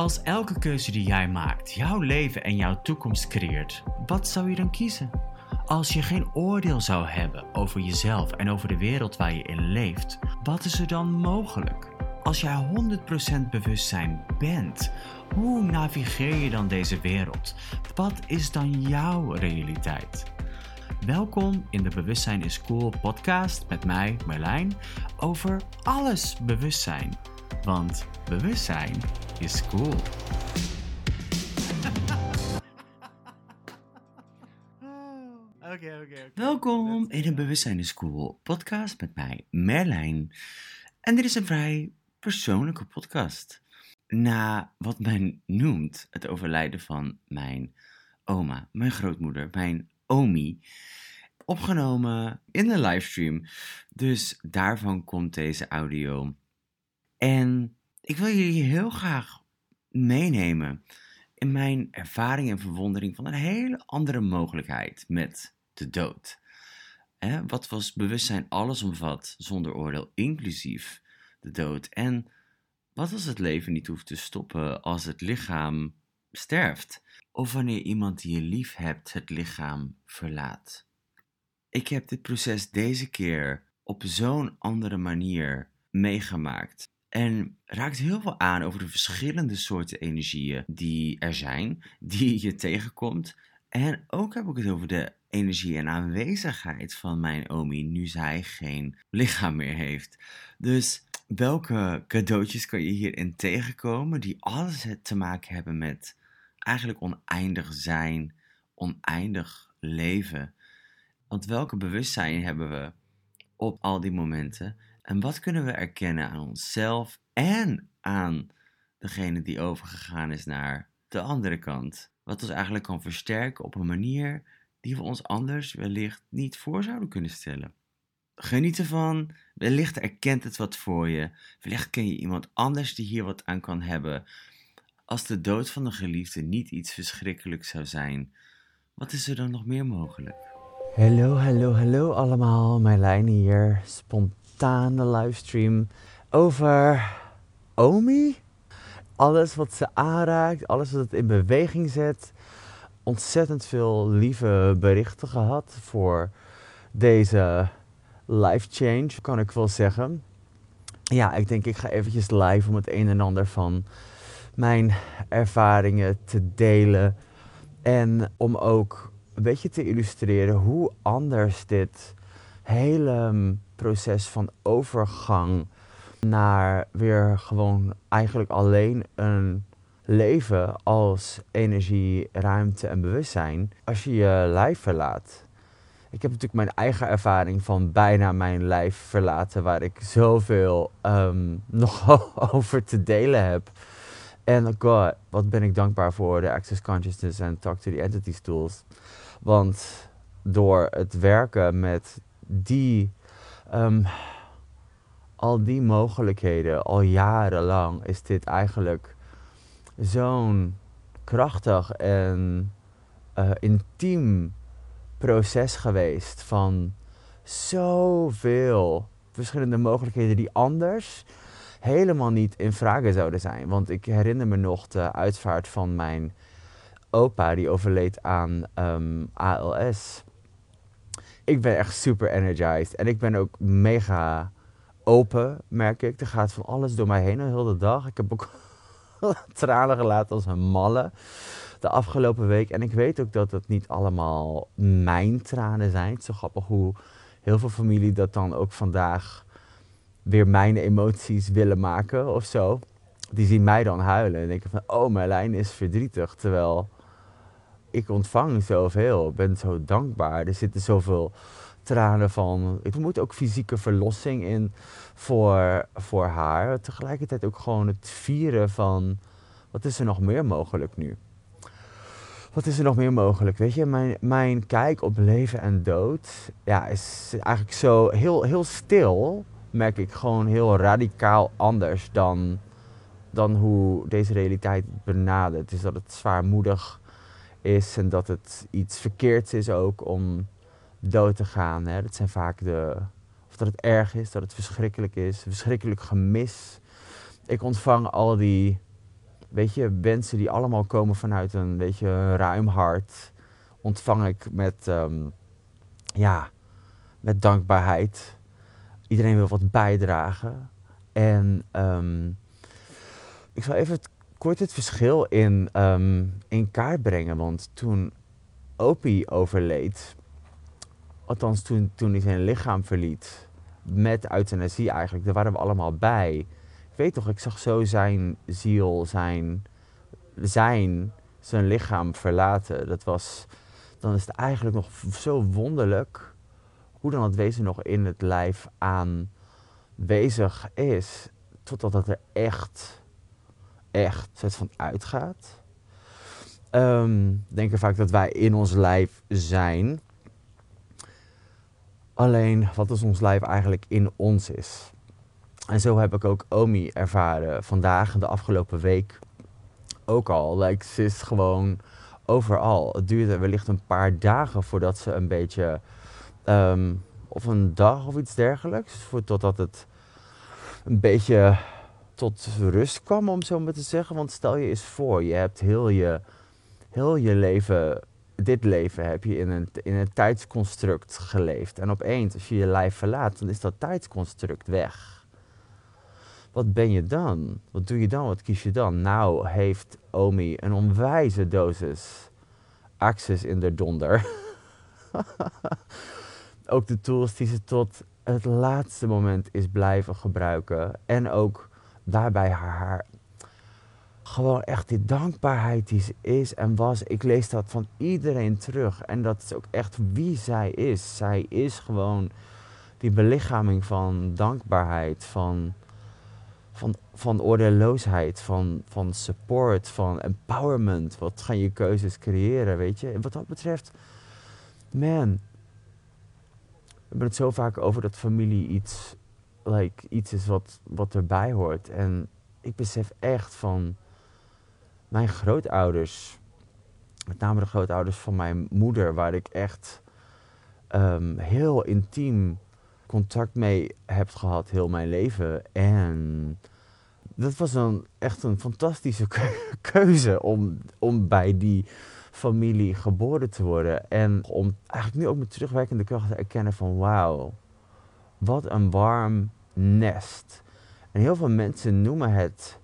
Als elke keuze die jij maakt jouw leven en jouw toekomst creëert, wat zou je dan kiezen? Als je geen oordeel zou hebben over jezelf en over de wereld waar je in leeft, wat is er dan mogelijk? Als jij 100% bewustzijn bent, hoe navigeer je dan deze wereld? Wat is dan jouw realiteit? Welkom in de Bewustzijn is Cool podcast met mij, Marlijn, over alles bewustzijn. Want bewustzijn is cool. Welkom in de Bewustzijn is Cool podcast met mij, Merlijn. En dit is een vrij persoonlijke podcast. Na wat men noemt het overlijden van mijn oma, mijn grootmoeder, mijn omi, opgenomen in de livestream. Dus daarvan komt deze audio. En ik wil jullie heel graag meenemen in mijn ervaring en verwondering van een hele andere mogelijkheid met de dood. wat was bewustzijn alles omvat, zonder oordeel, inclusief de dood? En wat als het leven niet hoeft te stoppen als het lichaam sterft? Of wanneer iemand die je lief hebt het lichaam verlaat? Ik heb dit proces deze keer op zo'n andere manier meegemaakt. En raakt heel veel aan over de verschillende soorten energieën die er zijn, die je tegenkomt. En ook heb ik het over de energie en aanwezigheid van mijn Omi nu zij geen lichaam meer heeft. Dus welke cadeautjes kan je hierin tegenkomen die alles te maken hebben met eigenlijk oneindig zijn, oneindig leven? Want welke bewustzijn hebben we op al die momenten? En wat kunnen we erkennen aan onszelf en aan degene die overgegaan is naar de andere kant? Wat ons eigenlijk kan versterken op een manier die we ons anders wellicht niet voor zouden kunnen stellen. Geniet ervan. Wellicht erkent het wat voor je. Wellicht ken je iemand anders die hier wat aan kan hebben. Als de dood van een geliefde niet iets verschrikkelijks zou zijn, wat is er dan nog meer mogelijk? Hallo, hallo, hallo allemaal. Mijn hier. Spontane livestream over Omi. Alles wat ze aanraakt, alles wat het in beweging zet ontzettend veel lieve berichten gehad voor deze life change, kan ik wel zeggen. Ja, ik denk ik ga eventjes live om het een en ander van mijn ervaringen te delen. En om ook een beetje te illustreren hoe anders dit hele proces van overgang naar weer gewoon eigenlijk alleen een leven als energie, ruimte en bewustzijn als je je lijf verlaat. Ik heb natuurlijk mijn eigen ervaring van bijna mijn lijf verlaten, waar ik zoveel um, nog over te delen heb. En god, wat ben ik dankbaar voor de Access Consciousness en Talk to the Entities tools. Want door het werken met die, um, al die mogelijkheden, al jarenlang, is dit eigenlijk zo'n krachtig en uh, intiem proces geweest van zoveel verschillende mogelijkheden die anders helemaal niet in vraag zouden zijn. Want ik herinner me nog de uitvaart van mijn opa die overleed aan um, ALS. Ik ben echt super energized en ik ben ook mega open, merk ik. Er gaat van alles door mij heen de hele dag. Ik heb ook tranen gelaten als een malle de afgelopen week. En ik weet ook dat het niet allemaal mijn tranen zijn. Het is zo grappig hoe heel veel familie dat dan ook vandaag weer mijn emoties willen maken of zo. Die zien mij dan huilen en denken van, oh Merlijn is verdrietig. Terwijl ik ontvang zoveel, ik ben zo dankbaar. Er zitten zoveel tranen van. Ik moet ook fysieke verlossing in voor, voor haar. Tegelijkertijd ook gewoon het vieren van wat is er nog meer mogelijk nu? Wat is er nog meer mogelijk? Weet je, mijn, mijn kijk op leven en dood ja, is eigenlijk zo heel, heel stil, merk ik gewoon heel radicaal anders dan, dan hoe deze realiteit benadert. Is dat het zwaarmoedig is en dat het iets verkeerds is ook om dood te gaan. Hè. Dat zijn vaak de. Of dat het erg is, dat het verschrikkelijk is, verschrikkelijk gemis. Ik ontvang al die weet je, wensen die allemaal komen vanuit een, weet je, een ruim hart. Ontvang ik met, ehm, ja, met dankbaarheid. Iedereen wil wat bijdragen. En ehm, ik zal even het, kort het verschil in, ehm, in kaart brengen. Want toen Opie overleed, althans toen, toen hij zijn lichaam verliet, met euthanasie eigenlijk, daar waren we allemaal bij. Ik weet toch, ik zag zo zijn ziel, zijn, zijn, zijn lichaam verlaten. Dat was, dan is het eigenlijk nog zo wonderlijk hoe dan het wezen nog in het lijf aanwezig is, totdat het er echt, echt soort van uitgaat. Um, denken vaak dat wij in ons lijf zijn. Alleen wat is ons lijf eigenlijk in ons is. En zo heb ik ook Omi ervaren vandaag en de afgelopen week ook al. Like, ze is gewoon overal. Het duurde wellicht een paar dagen voordat ze een beetje, ehm, of een dag of iets dergelijks, totdat het een beetje tot rust kwam, om zo maar te zeggen. Want stel je eens voor, je hebt heel je, heel je leven, dit leven heb je in een, in een tijdsconstruct geleefd. En opeens, als je je lijf verlaat, dan is dat tijdsconstruct weg. Wat ben je dan? Wat doe je dan? Wat kies je dan? Nou heeft Omi een onwijze dosis access in de donder. ook de tools die ze tot het laatste moment is blijven gebruiken. En ook daarbij haar, gewoon echt die dankbaarheid die ze is en was. Ik lees dat van iedereen terug. En dat is ook echt wie zij is. Zij is gewoon die belichaming van dankbaarheid, van, van, van oordeelloosheid, van, van support, van empowerment. Wat gaan je keuzes creëren, weet je? En wat dat betreft, man, we hebben het zo vaak over dat familie iets, like, iets is wat, wat erbij hoort. En ik besef echt van mijn grootouders, met name de grootouders van mijn moeder, waar ik echt um, heel intiem contact mee heb gehad heel mijn leven. En dat was dan echt een fantastische keuze om, om bij die familie geboren te worden. En om eigenlijk nu ook met terugwerkende kracht te erkennen van wauw, wat een warm nest. En heel veel mensen noemen het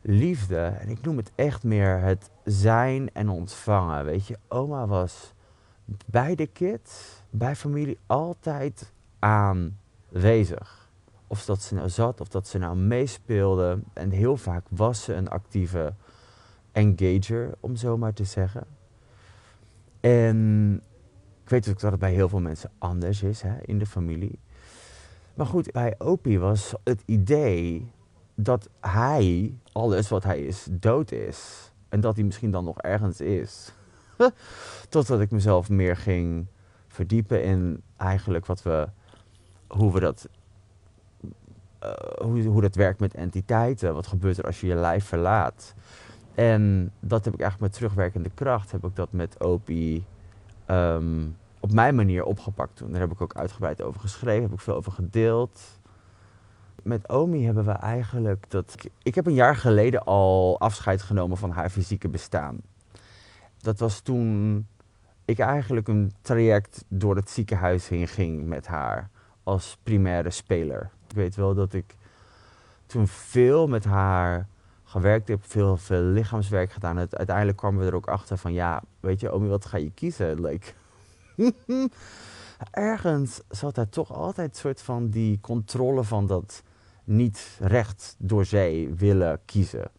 liefde. En ik noem het echt meer het zijn en ontvangen. Weet je, oma was bij de kids, bij familie altijd aanwezig. Of dat ze nou zat, of dat ze nou meespeelde. En heel vaak was ze een actieve engager, om zo maar te zeggen. En ik weet ook dat het bij heel veel mensen anders is hè, in de familie. Maar goed, bij Opie was het idee dat hij, alles wat hij is, dood is. En dat hij misschien dan nog ergens is. Totdat ik mezelf meer ging verdiepen in eigenlijk wat we, hoe we dat, uh, hoe, hoe dat werkt met entiteiten. Wat gebeurt er als je je lijf verlaat? En dat heb ik eigenlijk met terugwerkende kracht, heb ik dat met Opie um, op mijn manier opgepakt toen. Daar heb ik ook uitgebreid over geschreven, heb ik veel over gedeeld. Met Omi hebben we eigenlijk dat. Ik heb een jaar geleden al afscheid genomen van haar fysieke bestaan. Dat was toen ik eigenlijk een traject door het ziekenhuis heen ging met haar als primaire speler. Ik weet wel dat ik toen veel met haar gewerkt heb, veel, veel lichaamswerk gedaan. Uiteindelijk kwamen we er ook achter van, ja, weet je, Omi, wat ga je kiezen? Like, ergens zat daar toch altijd een soort van die controle van dat niet recht door zee willen kiezen.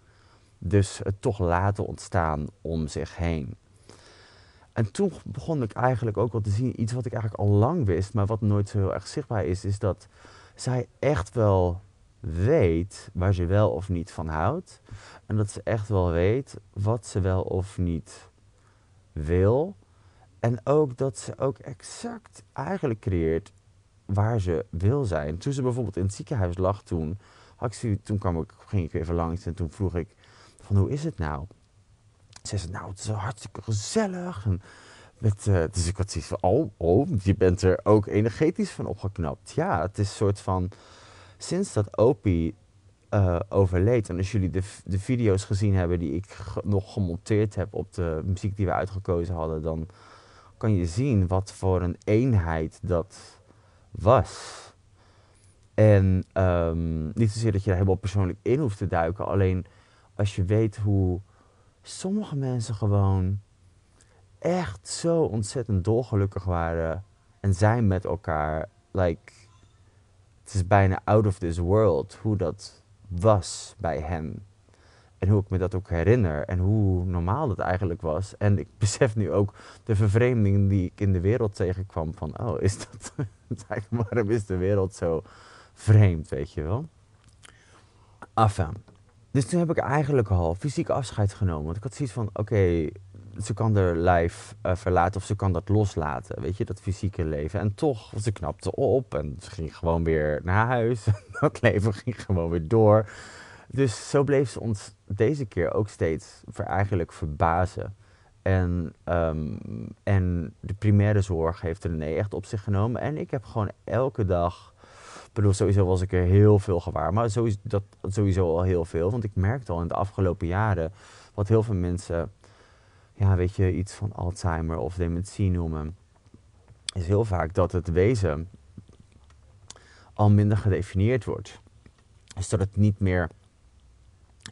Dus het toch laten ontstaan om zich heen. En toen begon ik eigenlijk ook wel te zien, iets wat ik eigenlijk al lang wist, maar wat nooit zo heel erg zichtbaar is, is dat zij echt wel weet waar ze wel of niet van houdt. En dat ze echt wel weet wat ze wel of niet wil. En ook dat ze ook exact eigenlijk creëert waar ze wil zijn. Toen ze bijvoorbeeld in het ziekenhuis lag toen, ik toen kwam ik, ging ik even langs en toen vroeg ik van hoe is het nou? Ze zei nou het is hartstikke gezellig. En met, uh, dus ik had zoiets van, oh, oh, je bent er ook energetisch van opgeknapt. Ja, het is een soort van sinds dat Opie eh, overleed. En als jullie de, de video's gezien hebben die ik nog gemonteerd heb op de muziek die we uitgekozen hadden, dan kan je zien wat voor een eenheid dat was. En um, niet zozeer dat je daar helemaal persoonlijk in hoeft te duiken, alleen als je weet hoe sommige mensen gewoon echt zo ontzettend dolgelukkig waren en zijn met elkaar. Like, het is bijna out of this world hoe dat was bij hen. En hoe ik me dat ook herinner en hoe normaal dat eigenlijk was. En ik besef nu ook de vervreemding die ik in de wereld tegenkwam. Van, oh, is dat. waarom is de wereld zo vreemd, weet je wel? Enfin. Dus toen heb ik eigenlijk al fysiek afscheid genomen. Want ik had zoiets van: oké, ze kan er lijf uh, verlaten of ze kan dat loslaten. Weet je, dat fysieke leven. En toch, ze knapte op en ze ging gewoon weer naar huis. dat leven ging gewoon weer door. Dus zo bleef ze ons deze keer ook steeds ver, eigenlijk verbazen. En, um, en de primaire zorg heeft René echt op zich genomen. En ik heb gewoon elke dag. Ik bedoel, sowieso was ik er heel veel gewaar. Maar sowieso, dat sowieso al heel veel. Want ik merkte al in de afgelopen jaren. wat heel veel mensen. Ja, weet je, iets van Alzheimer of dementie noemen. Is heel vaak dat het wezen. al minder gedefinieerd wordt. Dus dat het niet meer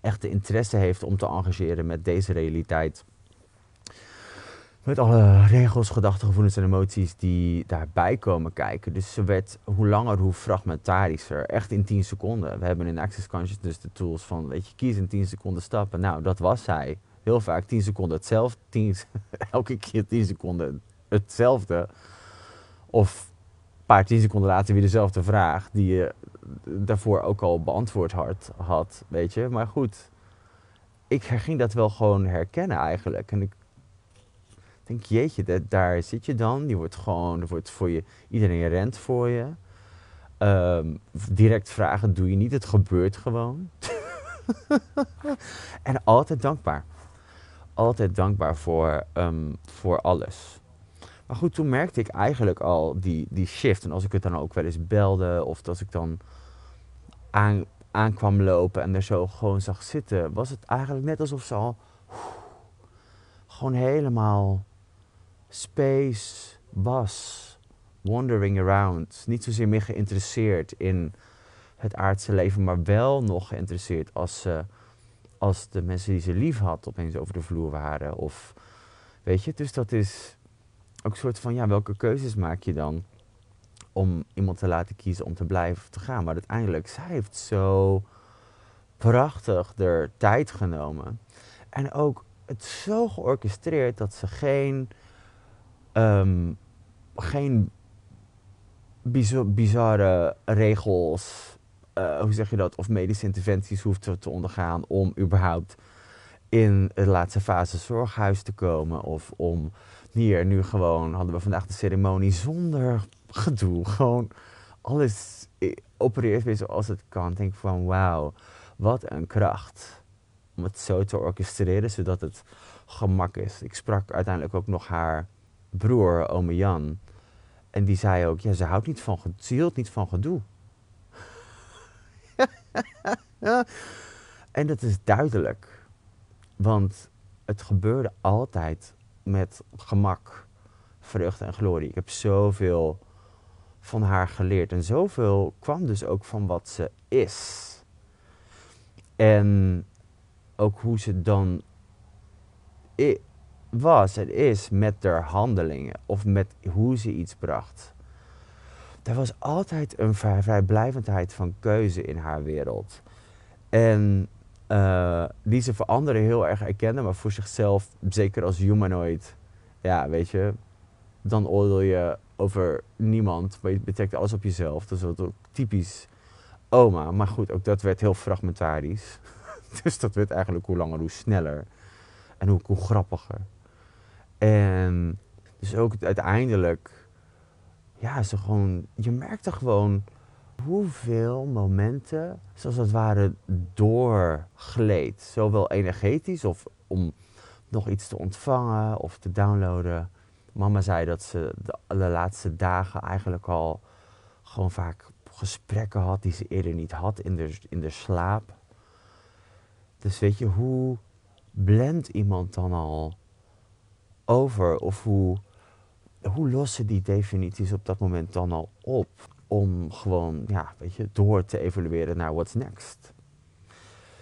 echt de interesse heeft om te engageren met deze realiteit. Met alle regels, gedachten, gevoelens en emoties die daarbij komen kijken. Dus ze werd hoe langer, hoe fragmentarischer. Echt in 10 seconden. We hebben in Access Consciousness de tools van, weet je, kies in 10 seconden stappen. Nou, dat was zij. Heel vaak 10 seconden hetzelfde. 10, elke keer 10 seconden hetzelfde. Of een paar 10 seconden later weer dezelfde vraag die je daarvoor ook al beantwoord had, had, weet je. Maar goed, ik ging dat wel gewoon herkennen eigenlijk. En ik denk, jeetje, daar zit je dan. Je wordt gewoon, er wordt voor je, iedereen rent voor je. Um, direct vragen doe je niet, het gebeurt gewoon. en altijd dankbaar. Altijd dankbaar voor, um, voor alles. Maar goed, toen merkte ik eigenlijk al die, die shift. En als ik het dan ook wel eens belde, of als ik dan aan, aankwam lopen en er zo gewoon zag zitten, was het eigenlijk net alsof ze al gewoon helemaal space was. Wandering around. Niet zozeer meer geïnteresseerd in het aardse leven, maar wel nog geïnteresseerd als, als de mensen die ze lief had opeens over de vloer waren. Of weet je, dus dat is ook een soort van, ja, welke keuzes maak je dan? Om iemand te laten kiezen om te blijven te gaan. Maar uiteindelijk, zij heeft zo prachtig de tijd genomen. En ook het zo georchestreerd dat ze geen, um, geen bizarre regels, uh, hoe zeg je dat, of medische interventies hoeft te, te ondergaan om überhaupt in de laatste fase zorghuis te komen. Of om hier nu gewoon, hadden we vandaag de ceremonie zonder gedoe. Gewoon alles opereert weer zoals het kan. Denk van wauw, wat een kracht. Om het zo te orchestreren zodat het gemak is. Ik sprak uiteindelijk ook nog haar broer, ome Jan. En die zei ook, ja, ze houdt niet van, ze hield niet van gedoe. en dat is duidelijk. Want het gebeurde altijd met gemak, vreugde en glorie. Ik heb zoveel van haar geleerd. En zoveel kwam dus ook van wat ze is. En ook hoe ze dan was en is met haar handelingen of met hoe ze iets bracht. Er was altijd een vrijblijvendheid van keuze in haar wereld. En uh, die ze voor anderen heel erg erkennen, maar voor zichzelf, zeker als humanoid, ja, weet je, dan oordeel je over niemand, maar je betrekt alles op jezelf. Dat is ook typisch oma. Maar goed, ook dat werd heel fragmentarisch. dus dat werd eigenlijk hoe langer hoe sneller. En hoe, hoe grappiger. En dus ook uiteindelijk, ja, ze gewoon, je merkte gewoon hoeveel momenten, zoals het ware, doorgleed. Zowel energetisch of om nog iets te ontvangen of te downloaden. Mama zei dat ze de, laatste dagen eigenlijk al gewoon vaak gesprekken had die ze eerder niet had in de, in de slaap. Dus weet je, hoe blendt iemand dan al over? Of hoe, hoe lossen die definities op dat moment dan al op? Om gewoon, ja, weet je, door te evalueren naar what's next.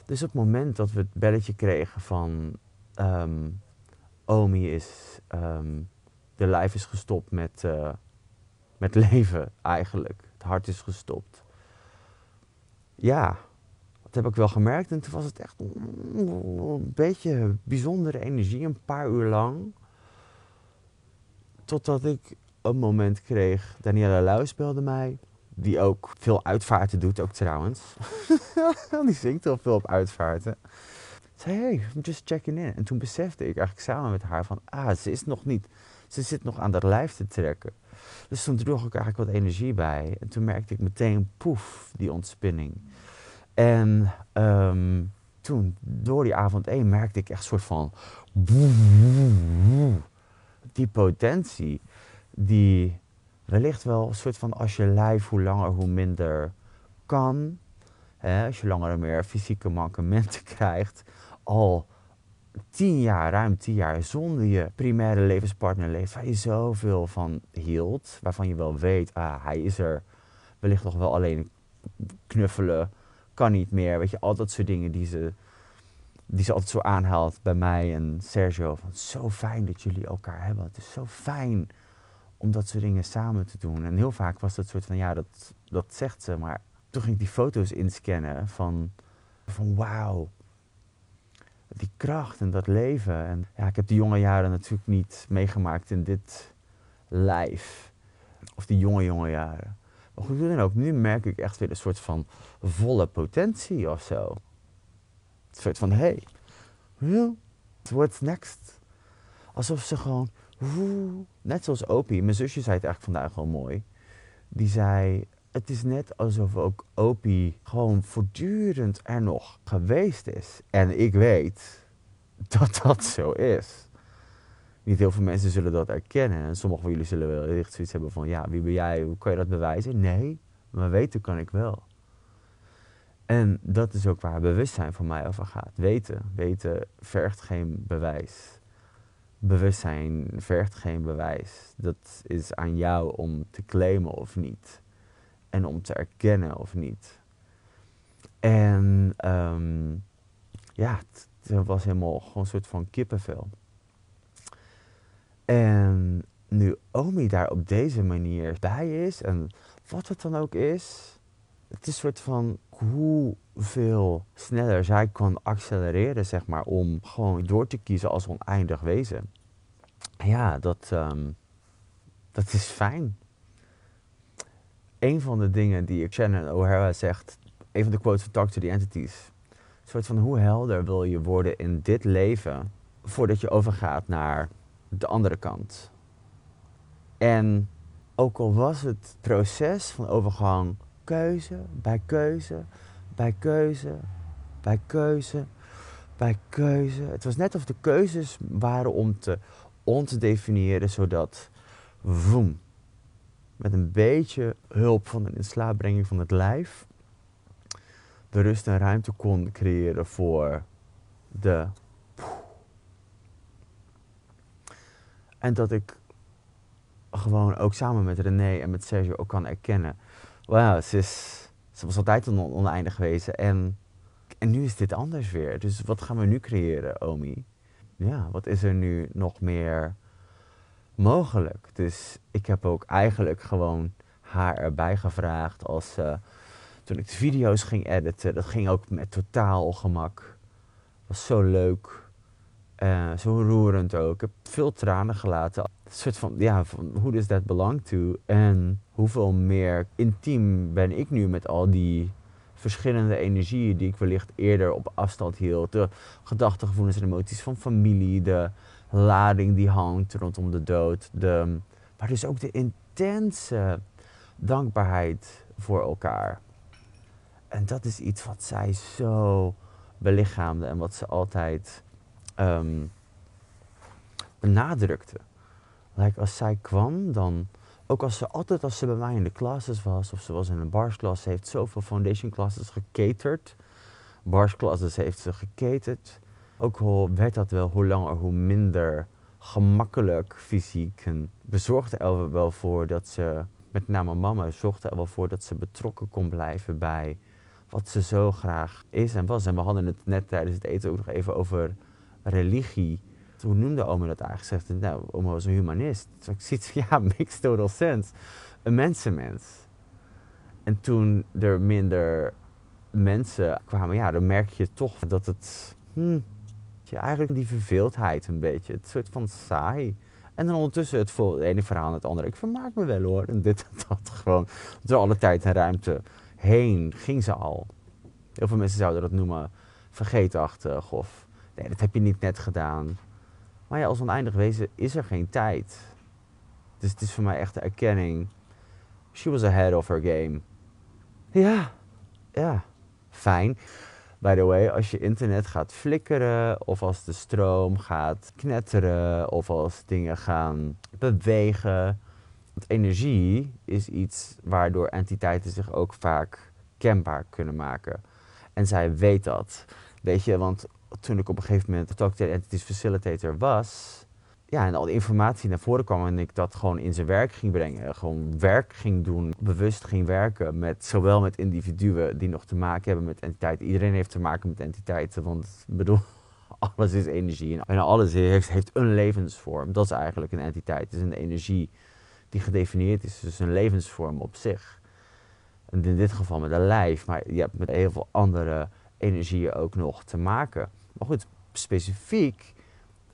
Dus op het moment dat we het belletje kregen van ehm, Omi is, ehm, de lijf is gestopt met, uh, met leven eigenlijk. Het hart is gestopt. Ja, dat heb ik wel gemerkt. En toen was het echt een beetje bijzondere energie, een paar uur lang. Totdat ik een moment kreeg, Daniela Luis belde mij. Die ook veel uitvaarten doet, ook trouwens. die zingt heel veel op uitvaarten. Zei, hey, I'm just checking in. En toen besefte ik eigenlijk samen met haar van, ah, ze is nog niet, ze zit nog aan dat lijf te trekken. Dus toen droeg ik eigenlijk wat energie bij. En toen merkte ik meteen, poef, die ontspinning. En ehm, toen, door die avond één, merkte ik echt een soort van... Die potentie, die wellicht wel een soort van als je lijf hoe langer hoe minder kan. Hè, als je langer en meer fysieke mankementen krijgt. Al tien jaar, ruim tien jaar, zonder je primaire levenspartner leeft. Waar je zoveel van hield. Waarvan je wel weet, ah, hij is er wellicht nog wel alleen knuffelen. Kan niet meer. Weet je, al dat soort dingen die ze, die ze altijd zo aanhaalt bij mij en Sergio. Van, zo fijn dat jullie elkaar hebben. Het is zo fijn om dat soort dingen samen te doen. En heel vaak was dat soort van, ja, dat, dat zegt ze. Maar toen ging ik die foto's inscannen van, van wauw. Die kracht en dat leven. En ja, ik heb die jonge jaren natuurlijk niet meegemaakt in dit lijf. Of die jonge, jonge jaren. Maar goed, dan ook, nu merk ik echt weer een soort van volle potentie of zo. Een soort van, hey, what's next? Alsof ze gewoon net zoals Opie, mijn zusje zei het eigenlijk vandaag wel mooi. Die zei, het is net alsof ook Opie gewoon voortdurend er nog geweest is. En ik weet dat dat zo is. Niet heel veel mensen zullen dat erkennen. En sommigen van jullie zullen wel echt zoiets hebben van, ja, wie ben jij? Hoe kan je dat bewijzen? Nee, maar weten kan ik wel. En dat is ook waar bewustzijn voor mij over gaat. Weten. Weten vergt geen bewijs bewustzijn vergt geen bewijs. Dat is aan jou om te claimen of niet. En om te erkennen of niet. En um, ja, het, was helemaal gewoon een soort van kippenvel. En nu Omi daar op deze manier bij is, en wat het dan ook is, het is een soort van hoeveel sneller zij kan accelereren, zeg maar, om gewoon door te kiezen als oneindig wezen. Ja, dat, um, dat is fijn. Een van de dingen die Shannon O'Hara zegt, een van de quotes van Talk to the Entities, een soort van hoe helder wil je worden in dit leven voordat je overgaat naar de andere kant. En ook al was het proces van overgang keuze bij keuze, bij keuze, bij keuze, bij keuze. Het was net of de keuzes waren om te ontdefiniëren, zodat voem, met een beetje hulp van een inslaapbrenging van het lijf, de rust en ruimte kon creëren voor de. En dat ik gewoon ook samen met René en met Sergio ook kan erkennen. Wauw, ze, was altijd een oneindig wezen. En, en nu is dit anders weer. Dus wat gaan we nu creëren, Omi? ja, wat is er nu nog meer mogelijk? Dus ik heb ook eigenlijk gewoon haar erbij gevraagd als uh, toen ik de video's ging editen. Dat ging ook met totaal gemak. Was zo leuk. Uh, zo roerend ook. Ik heb veel tranen gelaten. Een soort van, ja, van who does that belong to? En hoeveel meer intiem ben ik nu met al die verschillende energieën die ik wellicht eerder op afstand hield. De gedachten, gevoelens en emoties van familie, de lading die hangt rondom de dood. De, maar dus ook de intense dankbaarheid voor elkaar. En dat is iets wat zij zo belichaamde en wat ze altijd um, benadrukte. Like als zij kwam, dan ook als ze altijd als ze bij mij in de classes was, of ze was in een barsklas, ze heeft zoveel foundation classes gecaterd. Bars classes heeft ze gecaterd. Ook al werd dat wel hoe langer hoe minder gemakkelijk fysiek. En we zorgden er wel voor dat ze, met name mama, zorgde er wel voor dat ze betrokken kon blijven bij wat ze zo graag is en was. En we hadden het net tijdens het eten ook nog even over religie. Hoe noemde oma dat eigenlijk? Zegt, nou, oma was een humanist. Dus ik zie ja, makes total sense. Een mensenmens. En toen er minder mensen kwamen, ja, dan merk je toch dat het, hm, eigenlijk die verveeldheid een beetje, het soort van saai. En dan ondertussen het ene verhaal en het andere. Ik vermaak me wel hoor. En dit en dat gewoon. Door alle tijd en ruimte heen ging ze al. Heel veel mensen zouden dat noemen vergeetachtig of nee, dat heb je niet net gedaan. Maar ja, als oneindig wezen is er geen tijd. Dus het is voor mij echt de erkenning. She was ahead of her game. Ja, ja, fijn. By the way, als je internet gaat flikkeren, of als de stroom gaat knetteren, of als dingen gaan bewegen. Want energie is iets waardoor entiteiten zich ook vaak kenbaar kunnen maken. En zij weet dat. Weet je, want toen ik op een gegeven moment Talk Entities Facilitator was, ja, en al die informatie naar voren kwam en ik dat gewoon in zijn werk ging brengen. Gewoon werk ging doen, bewust ging werken met zowel met individuen die nog te maken hebben met entiteiten. Iedereen heeft te maken met entiteiten, want bedoel, alles is energie en alles heeft, heeft een levensvorm. Dat is eigenlijk een entiteit. Het is een energie die gedefinieerd is, dus een levensvorm op zich. En in dit geval met een lijf, maar je hebt met heel veel andere energieën ook nog te maken. Maar goed, specifiek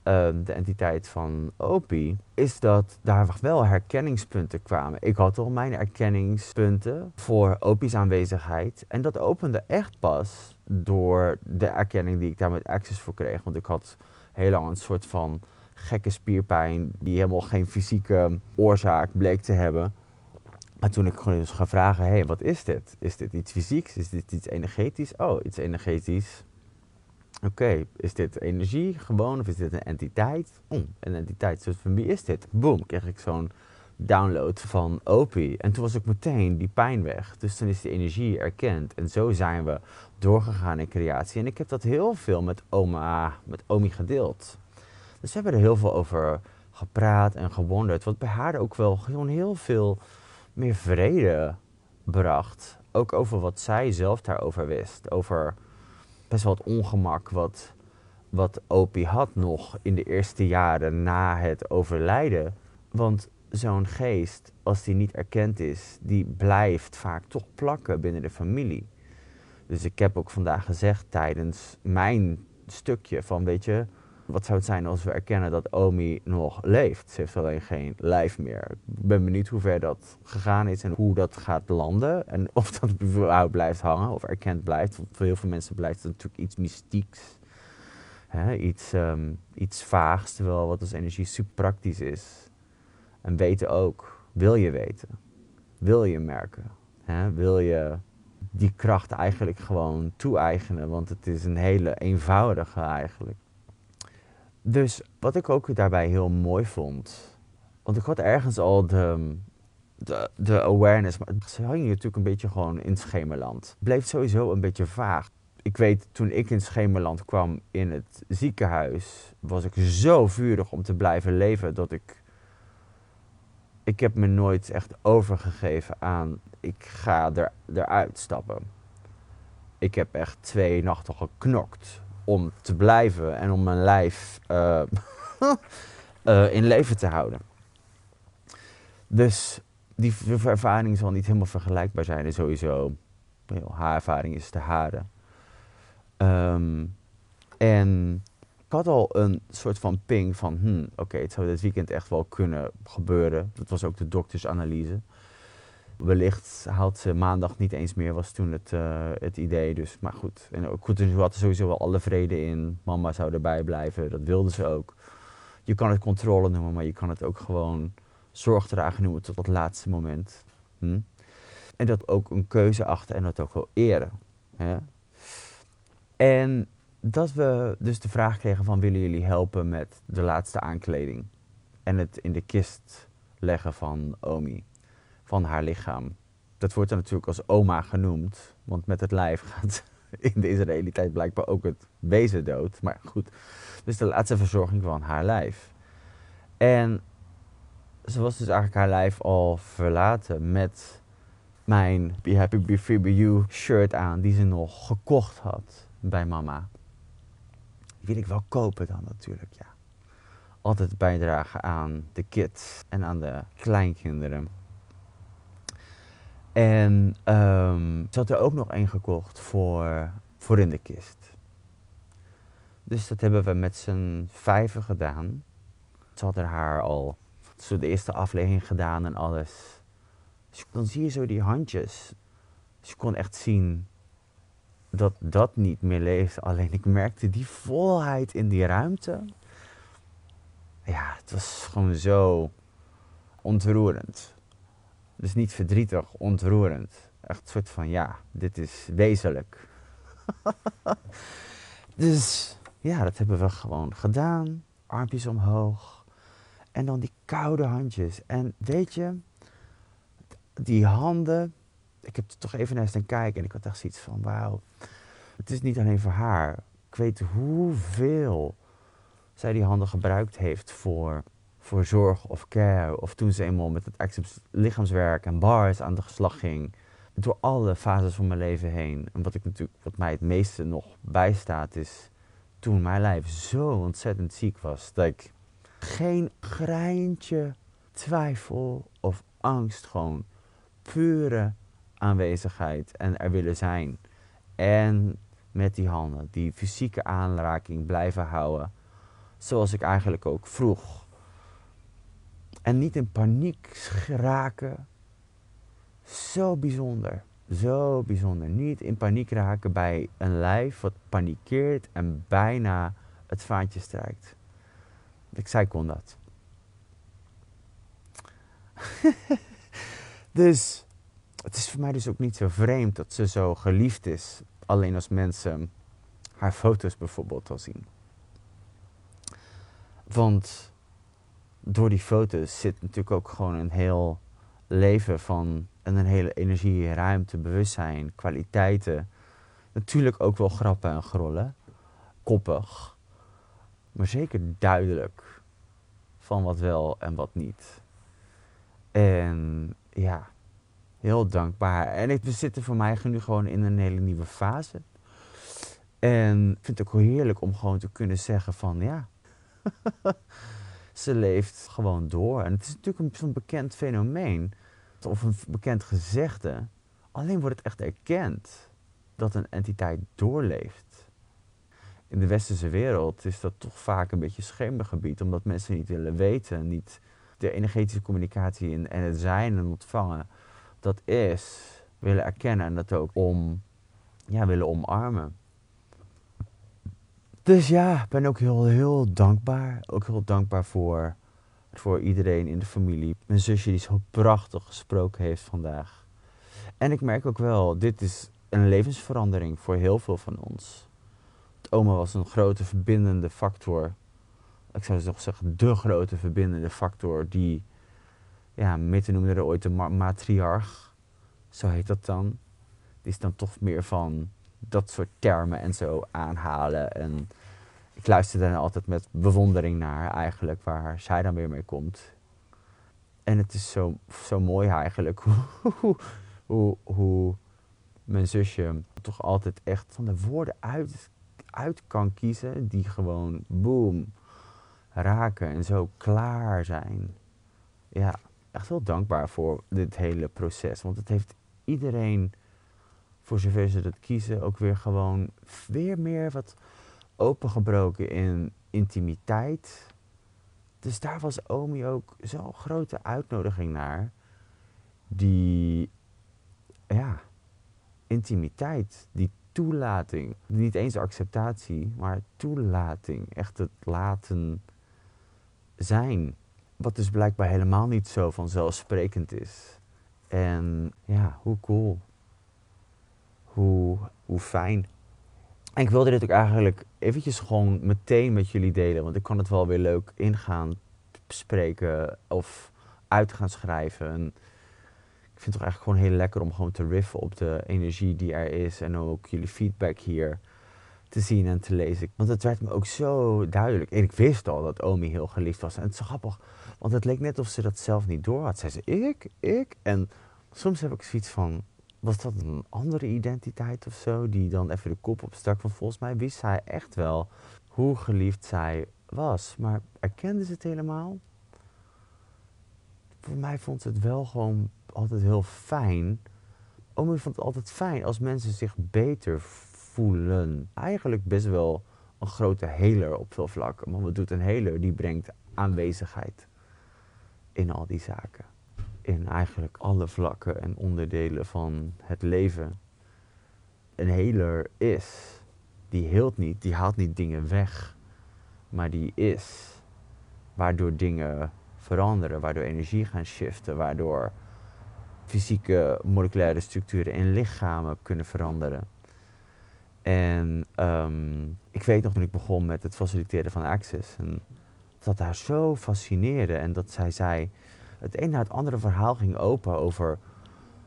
Ehm, de entiteit van OPI, is dat daar wel herkenningspunten kwamen. Ik had al mijn erkenningspunten voor OPI's aanwezigheid. En dat opende echt pas door de erkenning die ik daar met Access voor kreeg. Want ik had heel lang een soort van gekke spierpijn die helemaal geen fysieke oorzaak bleek te hebben. Maar toen ik gewoon eens ga vragen, hé, hey, wat is dit? Is dit iets fysieks? Is dit iets energetisch? Oh, iets energetisch. Oké, is dit energie gewoon of is dit een entiteit? Een entiteit, dus van wie is dit? Boom, kreeg ik zo'n download van Opie. En toen was ik meteen die pijn weg. Dus toen is die energie erkend. En zo zijn we doorgegaan in creatie. En ik heb dat heel veel met oma, met Omi gedeeld. Dus we hebben er heel veel over gepraat en gewonderd. Wat bij haar ook wel gewoon heel veel meer vrede bracht. Ook over wat zij zelf daarover wist. Over best wel het ongemak wat, wat Opie had nog in de eerste jaren na het overlijden. Want zo'n geest, als die niet erkend is, die blijft vaak toch plakken binnen de familie. Dus ik heb ook vandaag gezegd tijdens mijn stukje van, weet je, wat zou het zijn als we erkennen dat Omi nog leeft? Ze heeft alleen geen lijf meer. Ik ben benieuwd hoe ver dat gegaan is en hoe dat gaat landen. En of dat überhaupt blijft hangen of erkend blijft. Want voor heel veel mensen blijft het natuurlijk iets mystieks. Hè? Iets, um, iets vaags, terwijl wat als energie super praktisch is. En weten ook, wil je weten? Wil je merken? Hè? Wil je die kracht eigenlijk gewoon toe-eigenen? Want het is een hele eenvoudige eigenlijk. Dus wat ik ook daarbij heel mooi vond, want ik had ergens al de, de, de awareness, maar ze je natuurlijk een beetje gewoon in schemerland. Bleef sowieso een beetje vaag. Ik weet, toen ik in schemerland kwam in het ziekenhuis, was ik zo vurig om te blijven leven dat ik. Ik heb me nooit echt overgegeven aan. Ik ga er, eruit stappen. Ik heb echt twee nachten geknokt om te blijven en om mijn lijf uh, uh, in leven te houden. Dus die ervaring zal niet helemaal vergelijkbaar zijn. En sowieso, haar ervaring is de hare. Um, en ik had al een soort van ping van, hmm, oké, het zou dit weekend echt wel kunnen gebeuren. Dat was ook de doktersanalyse. Wellicht haalt ze maandag niet eens meer, was toen het, uh, het idee. Dus, maar goed. En ook goed, we hadden sowieso wel alle vrede in. Mama zou erbij blijven, dat wilde ze ook. Je kan het controle noemen, maar je kan het ook gewoon zorgdragen noemen tot het laatste moment. Hm? En dat ook een keuze achter en dat ook wel eren. Hè? En dat we dus de vraag kregen van willen jullie helpen met de laatste aankleding en het in de kist leggen van Omi, van haar lichaam. Dat wordt dan natuurlijk als oma genoemd, want met het lijf gaat in deze realiteit blijkbaar ook het wezen dood. Maar goed, dus de laatste verzorging van haar lijf. En ze was dus eigenlijk haar lijf al verlaten met mijn Be Happy Be Free Be You shirt aan, die ze nog gekocht had bij mama. Die wil ik wel kopen dan natuurlijk, ja. Altijd bijdragen aan de kids en aan de kleinkinderen. En um, ze had er ook nog één gekocht voor, voor in de kist. Dus dat hebben we met z'n vijven gedaan. Ze had er haar al zo de eerste aflevering gedaan en alles. Dus dan zie je zo die handjes. Dus je kon echt zien dat dat niet meer leeft. Alleen ik merkte die volheid in die ruimte. Ja, het was gewoon zo ontroerend. Dus niet verdrietig, ontroerend. Echt een soort van, ja, dit is wezenlijk. dus ja, dat hebben we gewoon gedaan. Armpjes omhoog. En dan die koude handjes. En weet je, die handen. Ik heb toch even naar staan kijken en ik had echt zoiets van: wauw. Het is niet alleen voor haar. Ik weet hoeveel zij die handen gebruikt heeft voor, voor zorg of care. Of toen ze eenmaal met het lichaamswerk en bars aan de slag ging. Door alle fases van mijn leven heen. En wat, ik natuurlijk, wat mij het meeste nog bijstaat is toen mijn lijf zo ontzettend ziek was. Dat ik geen greintje twijfel of angst gewoon pure aanwezigheid en er willen zijn. En met die handen, die fysieke aanraking blijven houden. Zoals ik eigenlijk ook vroeg. En niet in paniek raken. Zo bijzonder. Zo bijzonder. Niet in paniek raken bij een lijf wat panikeert en bijna het vaantje strijkt. Ik zei, kon dat. Dus het is voor mij dus ook niet zo vreemd dat ze zo geliefd is. Alleen als mensen haar foto's bijvoorbeeld al zien. Want door die foto's zit natuurlijk ook gewoon een heel leven van en een hele energie, ruimte, bewustzijn, kwaliteiten. Natuurlijk ook wel grappen en grollen. Koppig. Maar zeker duidelijk van wat wel en wat niet. En ja, heel dankbaar. En ik, we zitten voor mij nu gewoon in een hele nieuwe fase. En ik vind het ook heerlijk om gewoon te kunnen zeggen van ja, ze leeft gewoon door. En het is natuurlijk zo'n bekend fenomeen of een bekend gezegde. Alleen wordt het echt erkend dat een entiteit doorleeft. In de westerse wereld is dat toch vaak een beetje schemergebied, omdat mensen niet willen weten, niet de energetische communicatie en het zijn en ontvangen, dat is willen erkennen en dat ook om, ja, willen omarmen. Dus ja, ik ben ook heel, heel dankbaar. Ook heel dankbaar voor, voor iedereen in de familie. Mijn zusje die zo prachtig gesproken heeft vandaag. En ik merk ook wel, dit is een levensverandering voor heel veel van ons. Oma was een grote verbindende factor ik zou toch zeggen, de grote verbindende factor die, ja, Mitte noemde er ooit de matriarch, zo heet dat dan. Die is dan toch meer van dat soort termen en zo aanhalen. En ik luister dan altijd met bewondering naar eigenlijk, waar zij dan weer mee komt. En het is zo, zo mooi eigenlijk hoe, hoe, hoe mijn zusje toch altijd echt van de woorden uit, uit kan kiezen die gewoon boom raken en zo klaar zijn. Ja, echt heel dankbaar voor dit hele proces. Want het heeft iedereen, voor zover ze dat kiezen, ook weer gewoon weer meer wat opengebroken in intimiteit. Dus daar was Omi ook zo'n grote uitnodiging naar. Die, ja, intimiteit, die toelating. Niet eens acceptatie, maar toelating. Echt het laten zijn. Wat dus blijkbaar helemaal niet zo vanzelfsprekend is. En ja, hoe cool. Hoe, hoe fijn. En ik wilde dit ook eigenlijk eventjes gewoon meteen met jullie delen. Want ik kan het wel weer leuk ingaan spreken of uit gaan schrijven. En ik vind het toch eigenlijk gewoon heel lekker om gewoon te riffen op de energie die er is. En ook jullie feedback hier te zien en te lezen. Want het werd me ook zo duidelijk. En ik wist al dat Omi heel geliefd was. En het is grappig, want het leek net of ze dat zelf niet door had. Zei ze, ik, ik. En soms heb ik zoiets van, was dat een andere identiteit of zo? Die dan even de kop opstak. Want volgens mij wist zij echt wel hoe geliefd zij was. Maar erkende ze het helemaal? Voor mij vond ze het wel gewoon altijd heel fijn. Omi vond het altijd fijn als mensen zich beter voelen. Eigenlijk best wel een grote heler op veel vlakken. Maar wat doet een heler? Die brengt aanwezigheid in al die zaken. In eigenlijk alle vlakken en onderdelen van het leven. Een heler is. Die heelt niet, die haalt niet dingen weg. Maar die is. Waardoor dingen veranderen, waardoor energie gaan shiften, waardoor fysieke moleculaire structuren in lichamen kunnen veranderen. En um, ik weet nog toen ik begon met het faciliteren van Access, en dat haar zo fascineerde en dat zij zei, het een na het andere verhaal ging open over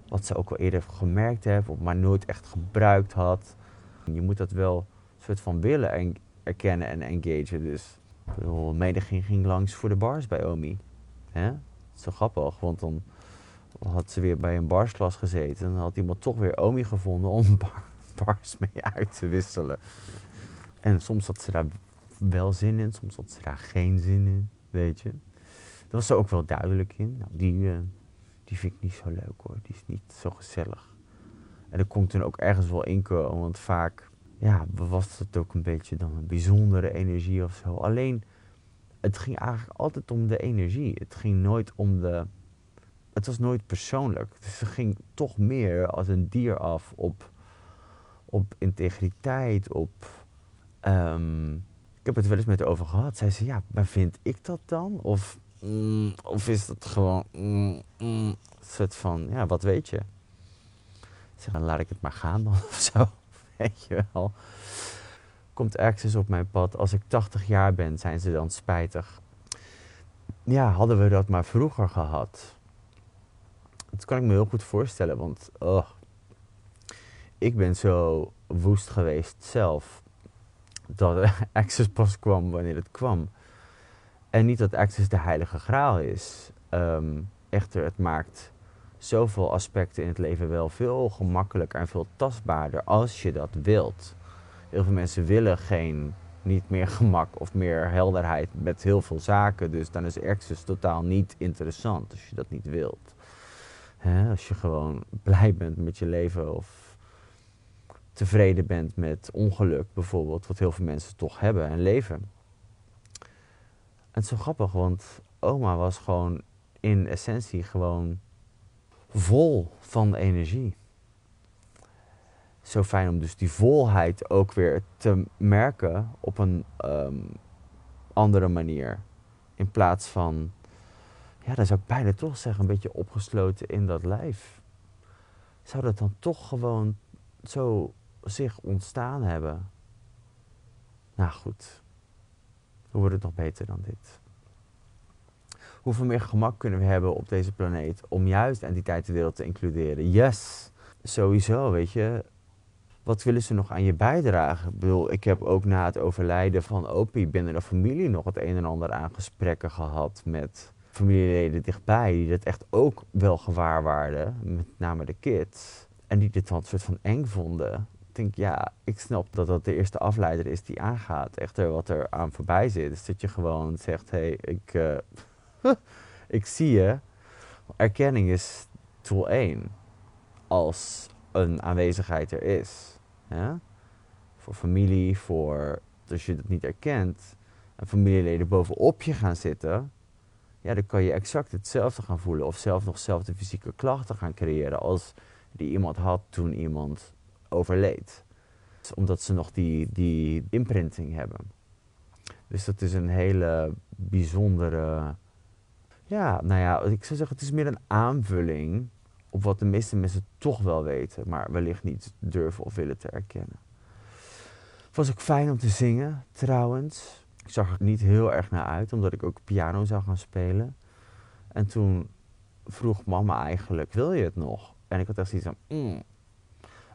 wat ze ook al eerder gemerkt heeft, maar nooit echt gebruikt had. Je moet dat wel soort van willen erkennen en engagen. Dus meniging ging langs voor de bars bij Omi. Hè? Zo grappig, want dan had ze weer bij een barsklas gezeten. En dan had iemand toch weer Omi gevonden om bars mee uit te wisselen. En soms had ze daar wel zin in, soms had ze daar geen zin in, weet je. Dat was ze ook wel duidelijk in. Nou, die, uh, die vind ik niet zo leuk hoor, die is niet zo gezellig. En er komt toen ook ergens wel inkomen, want vaak ja, was het ook een beetje dan een bijzondere energie of zo. Alleen, het ging eigenlijk altijd om de energie. Het ging nooit om de. Het was nooit persoonlijk. Dus het ging toch meer als een dier af op, op integriteit, op. Um, ik heb het wel eens met haar over gehad. Zij zei: Ja, maar vind ik dat dan? Of, mm, of is dat gewoon. Mm, mm, soort van: Ja, wat weet je? Zeg: Dan laat ik het maar gaan dan of zo. Weet je wel. Komt ergens op mijn pad. Als ik 80 jaar ben, zijn ze dan spijtig. Ja, hadden we dat maar vroeger gehad. Dat kan ik me heel goed voorstellen, want oh, ik ben zo woest geweest zelf. Dat Access pas kwam wanneer het kwam. En niet dat Access de heilige graal is. Um, echter, het maakt zoveel aspecten in het leven wel veel gemakkelijker en veel tastbaarder als je dat wilt. Heel veel mensen willen geen, niet meer gemak of meer helderheid met heel veel zaken. Dus dan is Access totaal niet interessant als je dat niet wilt. als je gewoon blij bent met je leven of tevreden bent met ongeluk bijvoorbeeld, wat heel veel mensen toch hebben en leven. Het zo grappig, want oma was gewoon in essentie gewoon vol van energie. Zo fijn om dus die volheid ook weer te merken op een ehm, andere manier. In plaats van, ja, dan zou ik bijna toch zeggen, een beetje opgesloten in dat lijf. Zou dat dan toch gewoon zo zich ontstaan hebben? Nou goed, hoe wordt het nog beter dan dit? hoeveel meer gemak kunnen we hebben op deze planeet om juist entiteitenwereld te includeren? Yes, sowieso, weet je. Wat willen ze nog aan je bijdragen? Ik bedoel, ik heb ook na het overlijden van Opie binnen de familie nog het een en ander aan gesprekken gehad met familieleden dichtbij, die dat echt ook wel gewaar waren, met name de kids. En die dit dan een soort van eng vonden. Denk, ja, ik snap dat dat de eerste afleider is die aangaat. Echter, wat er aan voorbij zit, is dat je gewoon zegt, hé, hey, ik... Uh, ik zie je. Erkenning is tool 1. Als een aanwezigheid er is. Voor familie, voor als je het niet erkent en familieleden bovenop je gaan zitten, ja, dan kan je exact hetzelfde gaan voelen of zelf nog zelf fysieke klachten gaan creëren als die iemand had toen iemand overleed. Omdat ze nog die, die imprinting hebben. Dus dat is een hele bijzondere ja, nou ja, ik zou zeggen, het is meer een aanvulling op wat de meeste mensen toch wel weten, maar wellicht niet durven of willen te erkennen. Het was ook fijn om te zingen, trouwens. Ik zag er niet heel erg naar uit, omdat ik ook piano zou gaan spelen. En toen vroeg mama eigenlijk, wil je het nog? En ik had echt zoiets van, mm,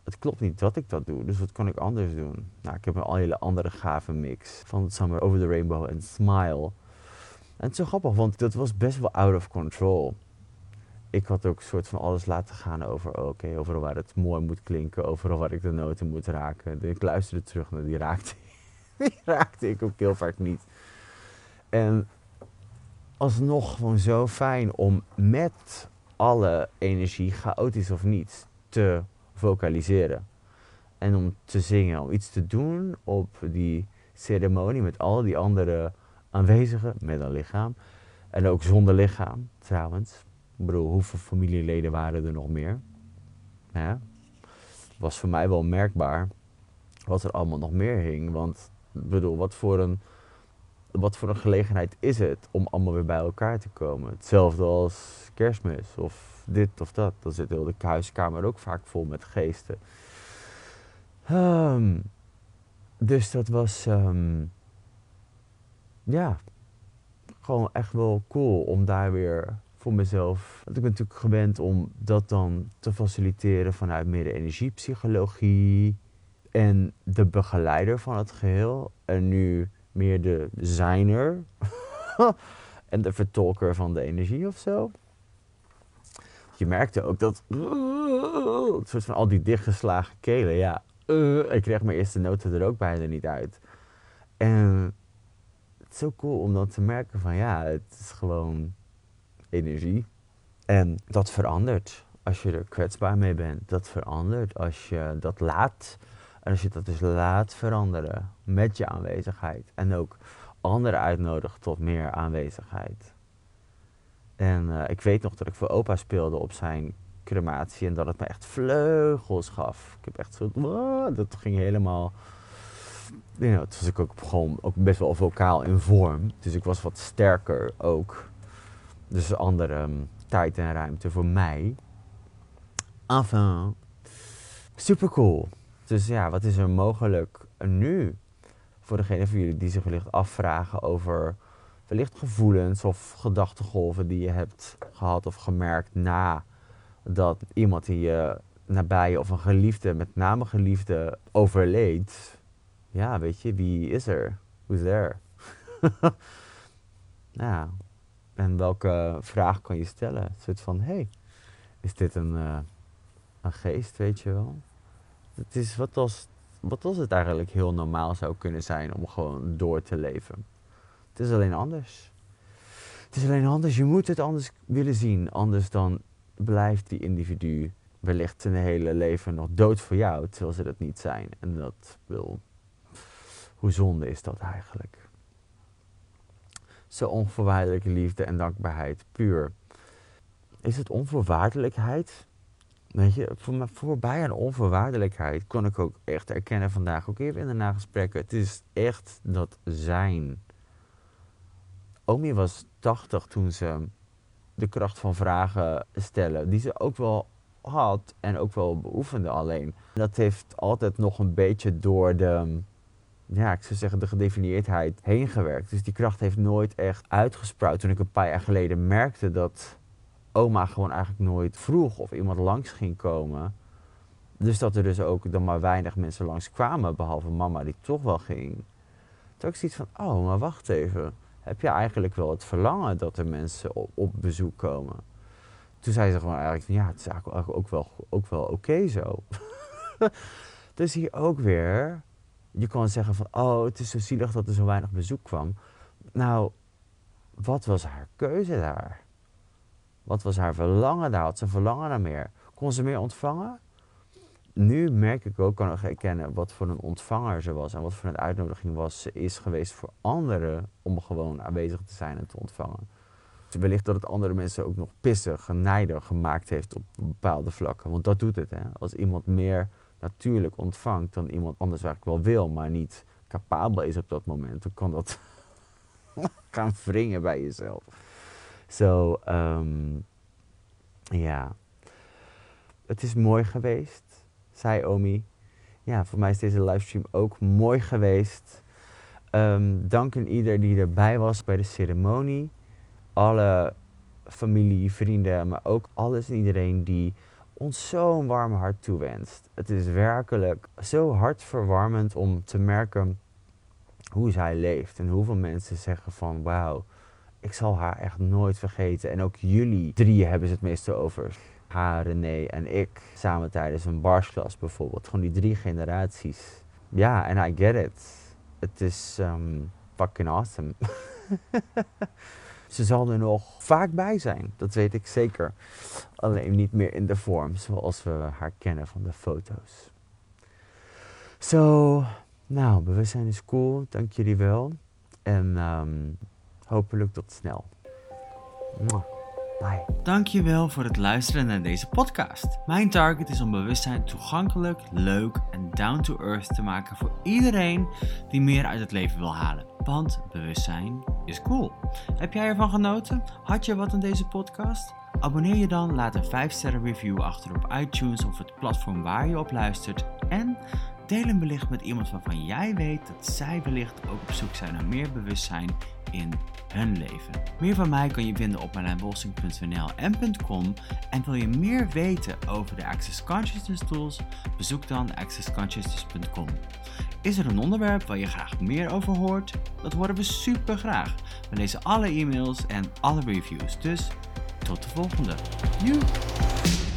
het klopt niet dat ik dat doe, dus wat kan ik anders doen? Nou, ik heb een hele andere gave mix van Summer Over the Rainbow en Smile. En het is zo grappig, want dat was best wel out of control. Ik had ook een soort van alles laten gaan over, oké, overal waar het mooi moet klinken, overal waar ik de noten moet raken. Ik luisterde terug naar die raakte, die raakte ik ook heel vaak niet. En alsnog gewoon zo fijn om met alle energie, chaotisch of niet, te vocaliseren. En om te zingen, om iets te doen op die ceremonie met al die andere aanwezigen, met een lichaam. En ook zonder lichaam, trouwens. Ik bedoel, hoeveel familieleden waren er nog meer? Ja. Was voor mij wel merkbaar wat er allemaal nog meer hing. Want, ik bedoel, wat voor een wat voor een gelegenheid is het om allemaal weer bij elkaar te komen? Hetzelfde als kerstmis of dit of dat. Dan zit heel de huiskamer ook vaak vol met geesten. Um, dus dat was, um, ja, gewoon echt wel cool om daar weer voor mezelf. Want ik ben natuurlijk gewend om dat dan te faciliteren vanuit meer energiepsychologie en de begeleider van het geheel. En nu meer de zijner en de vertolker van de energie of zo. Je merkte ook dat. een soort van al die dichtgeslagen kelen, ja. Ik kreeg mijn eerste noten er ook bijna niet uit. En het is zo cool om dan te merken van ja, het is gewoon energie. En dat verandert als je er kwetsbaar mee bent. Dat verandert als je dat laat en als je dat dus laat veranderen met je aanwezigheid en ook anderen uitnodigt tot meer aanwezigheid. En uh, ik weet nog dat ik voor opa speelde op zijn crematie en dat het me echt vleugels gaf. Ik heb echt zo, dat ging helemaal, you know, was ik ook gewoon ook best wel vocaal in vorm. Dus ik was wat sterker ook. Dus andere um, tijd en ruimte voor mij. Enfin, super cool. Dus ja, wat is er mogelijk nu voor degene van jullie die zich wellicht afvragen over wellicht gevoelens of gedachtegolven die je hebt gehad of gemerkt na dat iemand die je nabij of een geliefde, met name geliefde, overleed. Ja, weet je, wie is er? Who's there? ja, en welke vraag kan je stellen? Een soort van, hey, is dit een, uh, een geest, weet je wel? Het is wat als, wat als het eigenlijk heel normaal zou kunnen zijn om gewoon door te leven. Het is alleen anders. Het is alleen anders. Je moet het anders willen zien. Anders dan blijft die individu wellicht zijn hele leven nog dood voor jou, terwijl ze dat niet zijn. En dat wil. Hoe zonde is dat eigenlijk? Zo onvoorwaardelijke liefde en dankbaarheid, puur. Is het onvoorwaardelijkheid? Weet je, voor voorbij aan onvoorwaardelijkheid kon ik ook echt erkennen vandaag, ook even in de nagesprekken. Het is echt dat zijn. Omi was 80 toen ze de kracht van vragen stellen, die ze ook wel had en ook wel beoefende alleen. Dat heeft altijd nog een beetje door de, ja, ik zou zeggen, de gedefinieerdheid heen gewerkt. Dus die kracht heeft nooit echt uitgesprouwd. Toen ik een paar jaar geleden merkte dat oma gewoon eigenlijk nooit vroeg of iemand langs ging komen. Dus dat er dus ook dan maar weinig mensen langs kwamen, behalve mama die toch wel ging. Toen ik zoiets van, oh, maar wacht even. Heb je eigenlijk wel het verlangen dat er mensen op, bezoek komen? Toen zei ze gewoon eigenlijk, ja, het is eigenlijk ook wel, ook wel oké zo. dus hier ook weer, je kon zeggen van, oh, het is zo zielig dat er zo weinig bezoek kwam. Nou, wat was haar keuze daar? Wat was haar verlangen daar? Had ze verlangen naar meer? Kon ze meer ontvangen? Nu merk ik ook, kan ik herkennen wat voor een ontvanger ze was en wat voor een uitnodiging was ze is geweest voor anderen om gewoon aanwezig te zijn en te ontvangen. Dus wellicht dat het andere mensen ook nog pissig en nijdig gemaakt heeft op bepaalde vlakken. Want dat doet het. Hè? Als iemand meer natuurlijk ontvangt dan iemand anders eigenlijk wel wil, maar niet capabel is op dat moment, dan kan dat gaan wringen bij jezelf. Zo, um, ja. Het is mooi geweest, zei Omi. Ja, voor mij is deze livestream ook mooi geweest. Um, dank aan ieder die erbij was bij de ceremonie. Alle familie, vrienden, maar ook alles en iedereen die ons zo'n warm hart toewenst. Het is werkelijk zo hartverwarmend om te merken hoe zij leeft en hoeveel mensen zeggen van wauw, ik zal haar echt nooit vergeten. En ook jullie drieën hebben ze het meeste over. Haar, René en ik. Samen tijdens een barsklas bijvoorbeeld. Gewoon die drie generaties. Ja, en I get it. Het is um, fucking awesome. Ze zal er nog vaak bij zijn, dat weet ik zeker. Alleen niet meer in de vorm zoals we haar kennen van de foto's. Zo, nou, bewustzijn is cool, dank jullie wel. En um, hopelijk tot snel. Bye. Dankjewel voor het luisteren naar deze podcast. Mijn target is om bewustzijn toegankelijk, leuk en down to earth te maken voor iedereen die meer uit het leven wil halen. Want bewustzijn is cool. Heb jij ervan genoten? Had je wat aan deze podcast? Abonneer je dan, laat een 5-sterren review achter op iTunes of het platform waar je op luistert. En deel een belicht met iemand waarvan jij weet dat zij wellicht ook op zoek zijn naar meer bewustzijn in hun leven. Meer van mij kan je vinden op marlijnbolsing.nl en.com en wil je meer weten over de Access Consciousness tools? Bezoek dan accessconsciousness.com. Is er een onderwerp waar je graag meer over hoort? Dat horen we super graag. We lezen alle e-mails en alle reviews, dus tot de volgende. Joe!